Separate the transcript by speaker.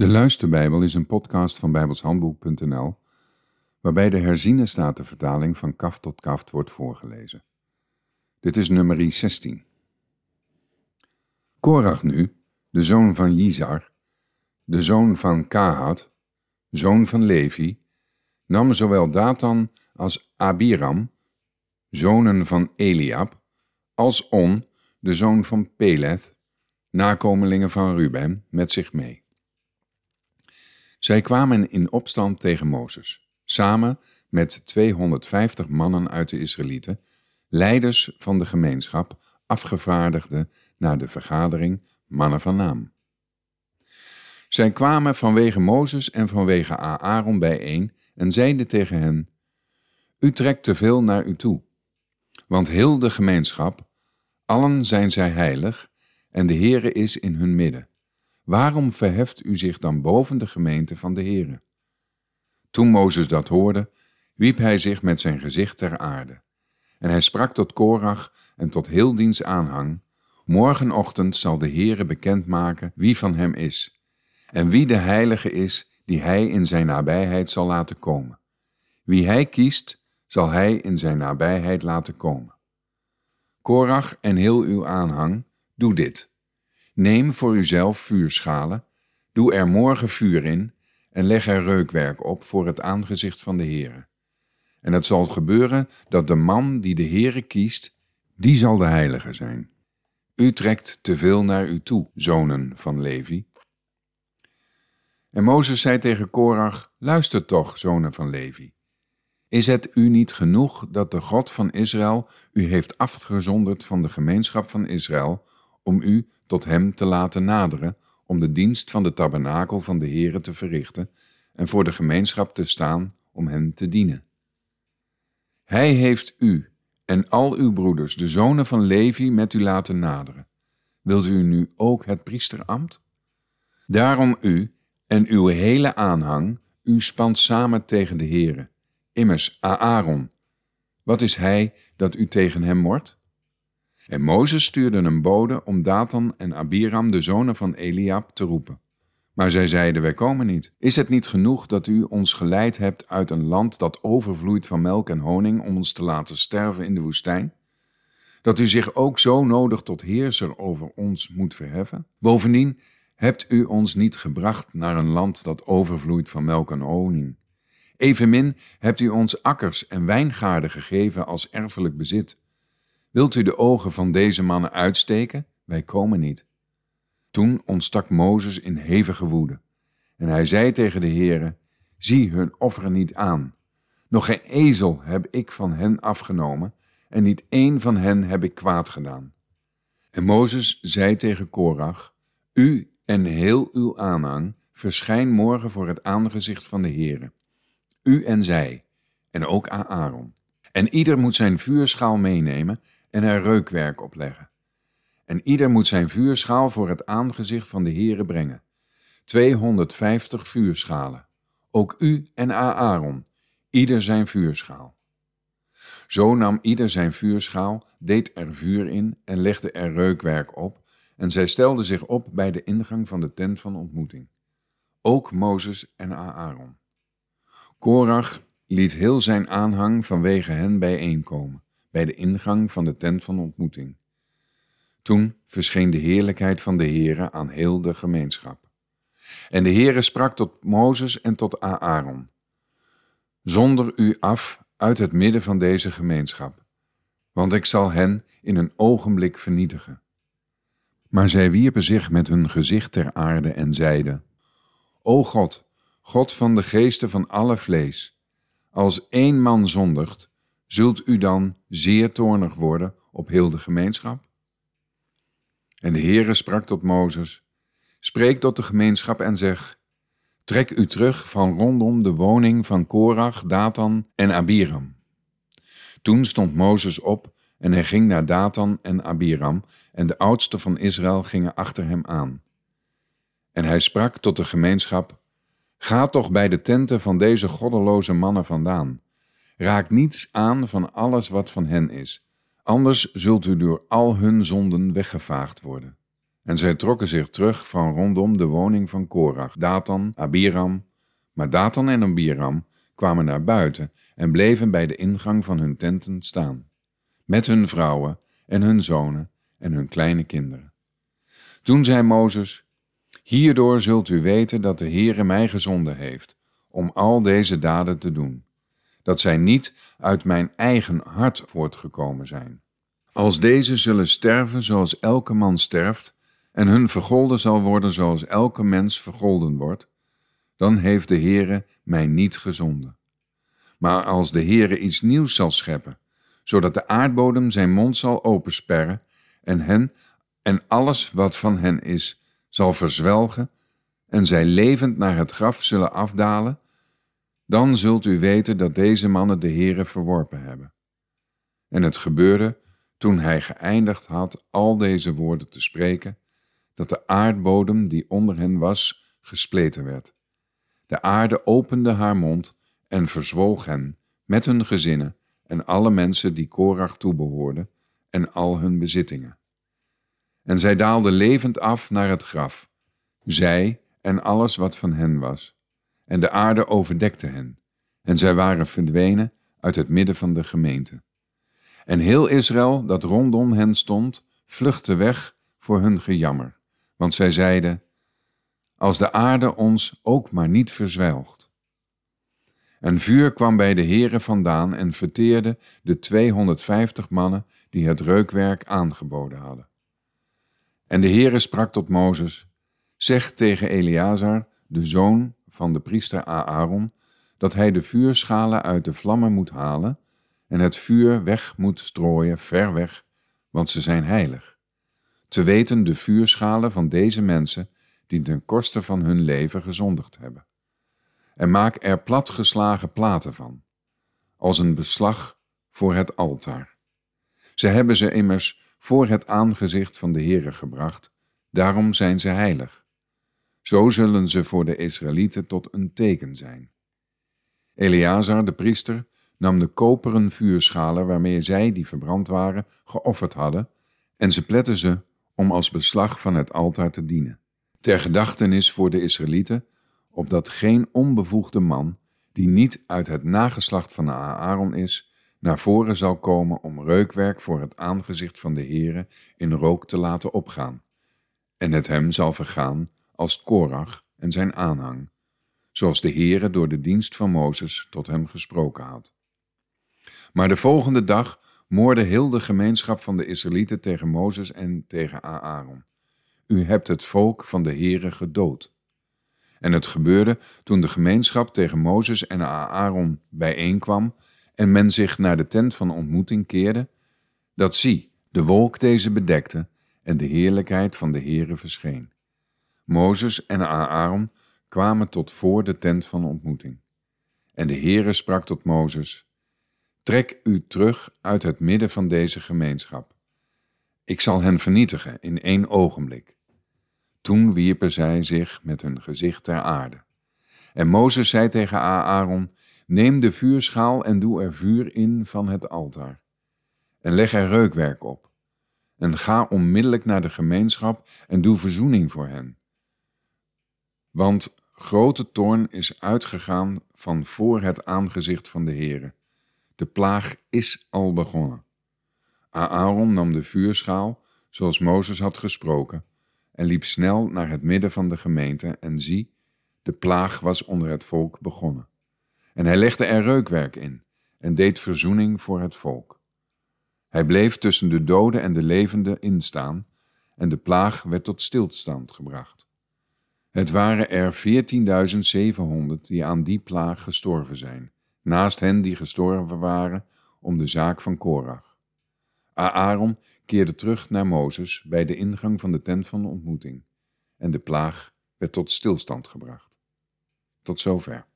Speaker 1: De Luisterbijbel is een podcast van bijbelshandboek.nl waarbij de herziene statenvertaling van kaft tot kaft wordt voorgelezen. Dit is nummer 16. Korach nu, de zoon van Jizar, de zoon van Kahat, zoon van Levi, nam zowel Datan als Abiram, zonen van Eliab, als On, de zoon van Peleth, nakomelingen van Ruben, met zich mee. Zij kwamen in opstand tegen Mozes, samen met 250 mannen uit de Israëlieten, leiders van de gemeenschap, afgevaardigden naar de vergadering, mannen van naam. Zij kwamen vanwege Mozes en vanwege Aaron bijeen en zeiden tegen hen: U trekt te veel naar u toe, want heel de gemeenschap, allen zijn zij heilig en de Heere is in hun midden. Waarom verheft u zich dan boven de gemeente van de Heere? Toen Mozes dat hoorde, wiep hij zich met zijn gezicht ter aarde. En hij sprak tot Korach en tot heel diens aanhang, Morgenochtend zal de Heere bekendmaken wie van hem is, en wie de heilige is die hij in zijn nabijheid zal laten komen. Wie hij kiest, zal hij in zijn nabijheid laten komen. Korach en heel uw aanhang, doe dit. Neem voor uzelf vuurschalen, doe er morgen vuur in en leg er reukwerk op voor het aangezicht van de Heere. En het zal gebeuren dat de man die de Heere kiest, die zal de heilige zijn. U trekt te veel naar u toe, zonen van Levi. En Mozes zei tegen Korach, luister toch, zonen van Levi. Is het u niet genoeg dat de God van Israël u heeft afgezonderd van de gemeenschap van Israël, om u tot hem te laten naderen, om de dienst van de tabernakel van de Heere te verrichten en voor de gemeenschap te staan om hen te dienen. Hij heeft u en al uw broeders, de zonen van Levi, met u laten naderen. Wilt u nu ook het priesterambt? Daarom u en uw hele aanhang, u spant samen tegen de Heere. Immers, Aaron, wat is hij dat u tegen hem wordt? En Mozes stuurde een bode om Datan en Abiram, de zonen van Eliab, te roepen. Maar zij zeiden, wij komen niet. Is het niet genoeg dat u ons geleid hebt uit een land dat overvloeit van melk en honing om ons te laten sterven in de woestijn? Dat u zich ook zo nodig tot heerser over ons moet verheffen? Bovendien hebt u ons niet gebracht naar een land dat overvloeit van melk en honing. Evenmin hebt u ons akkers en wijngaarden gegeven als erfelijk bezit. Wilt u de ogen van deze mannen uitsteken? Wij komen niet. Toen ontstak Mozes in hevige woede. En hij zei tegen de Heere, zie hun offeren niet aan. Nog geen ezel heb ik van hen afgenomen, en niet één van hen heb ik kwaad gedaan. En Mozes zei tegen Korach, u en heel uw aanhang verschijn morgen voor het aangezicht van de Heere. U en zij, en ook Aaron. En ieder moet zijn vuurschaal meenemen en er reukwerk op leggen. En ieder moet zijn vuurschaal voor het aangezicht van de Heere brengen. 250 vuurschalen. Ook u en Aaron, ieder zijn vuurschaal. Zo nam ieder zijn vuurschaal, deed er vuur in en legde er reukwerk op, en zij stelden zich op bij de ingang van de tent van ontmoeting. Ook Mozes en Aaron. Korach liet heel zijn aanhang vanwege hen bijeenkomen bij de ingang van de tent van ontmoeting. Toen verscheen de heerlijkheid van de Heere aan heel de gemeenschap. En de Heere sprak tot Mozes en tot Aaron: Zonder u af uit het midden van deze gemeenschap, want ik zal hen in een ogenblik vernietigen. Maar zij wierpen zich met hun gezicht ter aarde en zeiden: O God, God van de geesten van alle vlees, als één man zondigt, zult u dan zeer toornig worden op heel de gemeenschap? En de Heere sprak tot Mozes, spreek tot de gemeenschap en zeg, trek u terug van rondom de woning van Korach, Datan en Abiram. Toen stond Mozes op en hij ging naar Datan en Abiram, en de oudsten van Israël gingen achter hem aan. En hij sprak tot de gemeenschap, Ga toch bij de tenten van deze goddeloze mannen vandaan, Raak niets aan van alles wat van hen is, anders zult u door al hun zonden weggevaagd worden. En zij trokken zich terug van rondom de woning van Korach, Datan, Abiram. Maar Datan en Abiram kwamen naar buiten en bleven bij de ingang van hun tenten staan, met hun vrouwen en hun zonen en hun kleine kinderen. Toen zei Mozes, Hierdoor zult u weten dat de Heere mij gezonden heeft om al deze daden te doen, dat zij niet uit mijn eigen hart voortgekomen zijn. Als deze zullen sterven zoals elke man sterft, en hun vergolden zal worden zoals elke mens vergolden wordt, dan heeft de Heere mij niet gezonden. Maar als de Heere iets nieuws zal scheppen, zodat de aardbodem zijn mond zal opensperren en hen en alles wat van hen is zal verzwelgen en zij levend naar het graf zullen afdalen, dan zult u weten dat deze mannen de Heere verworpen hebben. En het gebeurde, toen hij geëindigd had al deze woorden te spreken, dat de aardbodem die onder hen was, gespleten werd. De aarde opende haar mond en verzwolg hen met hun gezinnen en alle mensen die Korach toebehoorden en al hun bezittingen. En zij daalden levend af naar het graf, zij en alles wat van hen was. En de aarde overdekte hen, en zij waren verdwenen uit het midden van de gemeente. En heel Israël, dat rondom hen stond, vluchtte weg voor hun gejammer, want zij zeiden, als de aarde ons ook maar niet verzwelgt. Een vuur kwam bij de heren vandaan en verteerde de 250 mannen die het reukwerk aangeboden hadden. En de Heere sprak tot Mozes, zeg tegen Eleazar, de zoon van de priester Aaron, dat hij de vuurschalen uit de vlammen moet halen en het vuur weg moet strooien, ver weg, want ze zijn heilig. Te weten de vuurschalen van deze mensen die ten koste van hun leven gezondigd hebben. En maak er platgeslagen platen van, als een beslag voor het altaar. Ze hebben ze immers voor het aangezicht van de Heere gebracht, daarom zijn ze heilig. Zo zullen ze voor de Israëlieten tot een teken zijn. Eleazar, de priester, nam de koperen vuurschalen waarmee zij, die verbrand waren, geofferd hadden, en ze pletten ze om als beslag van het altaar te dienen. Ter gedachtenis voor de Israëlieten, opdat geen onbevoegde man, die niet uit het nageslacht van Aaron is, naar voren zal komen om reukwerk voor het aangezicht van de Heere in rook te laten opgaan, en het hem zal vergaan als Korach en zijn aanhang, zoals de Heere door de dienst van Mozes tot hem gesproken had. Maar de volgende dag moorde heel de gemeenschap van de Israëlieten tegen Mozes en tegen Aaron. U hebt het volk van de Heere gedood. En het gebeurde toen de gemeenschap tegen Mozes en Aaron bijeenkwam en men zich naar de tent van ontmoeting keerde, dat zie, de wolk deze bedekte en de heerlijkheid van de Heere verscheen. Mozes en Aaron kwamen tot voor de tent van ontmoeting. En de Heere sprak tot Mozes, Trek u terug uit het midden van deze gemeenschap. Ik zal hen vernietigen in één ogenblik. Toen wierpen zij zich met hun gezicht ter aarde. En Mozes zei tegen Aaron, Neem de vuurschaal en doe er vuur in van het altaar. En leg er reukwerk op. En ga onmiddellijk naar de gemeenschap en doe verzoening voor hen. Want grote toorn is uitgegaan van voor het aangezicht van de Heere. De plaag is al begonnen. Aaron nam de vuurschaal, zoals Mozes had gesproken, en liep snel naar het midden van de gemeente en zie, de plaag was onder het volk begonnen. En hij legde er reukwerk in en deed verzoening voor het volk. Hij bleef tussen de doden en de levenden instaan en de plaag werd tot stilstand gebracht. Het waren er 14.700 die aan die plaag gestorven zijn, naast hen die gestorven waren om de zaak van Korach. Aaron keerde terug naar Mozes bij de ingang van de tent van de ontmoeting en de plaag werd tot stilstand gebracht. Tot zover.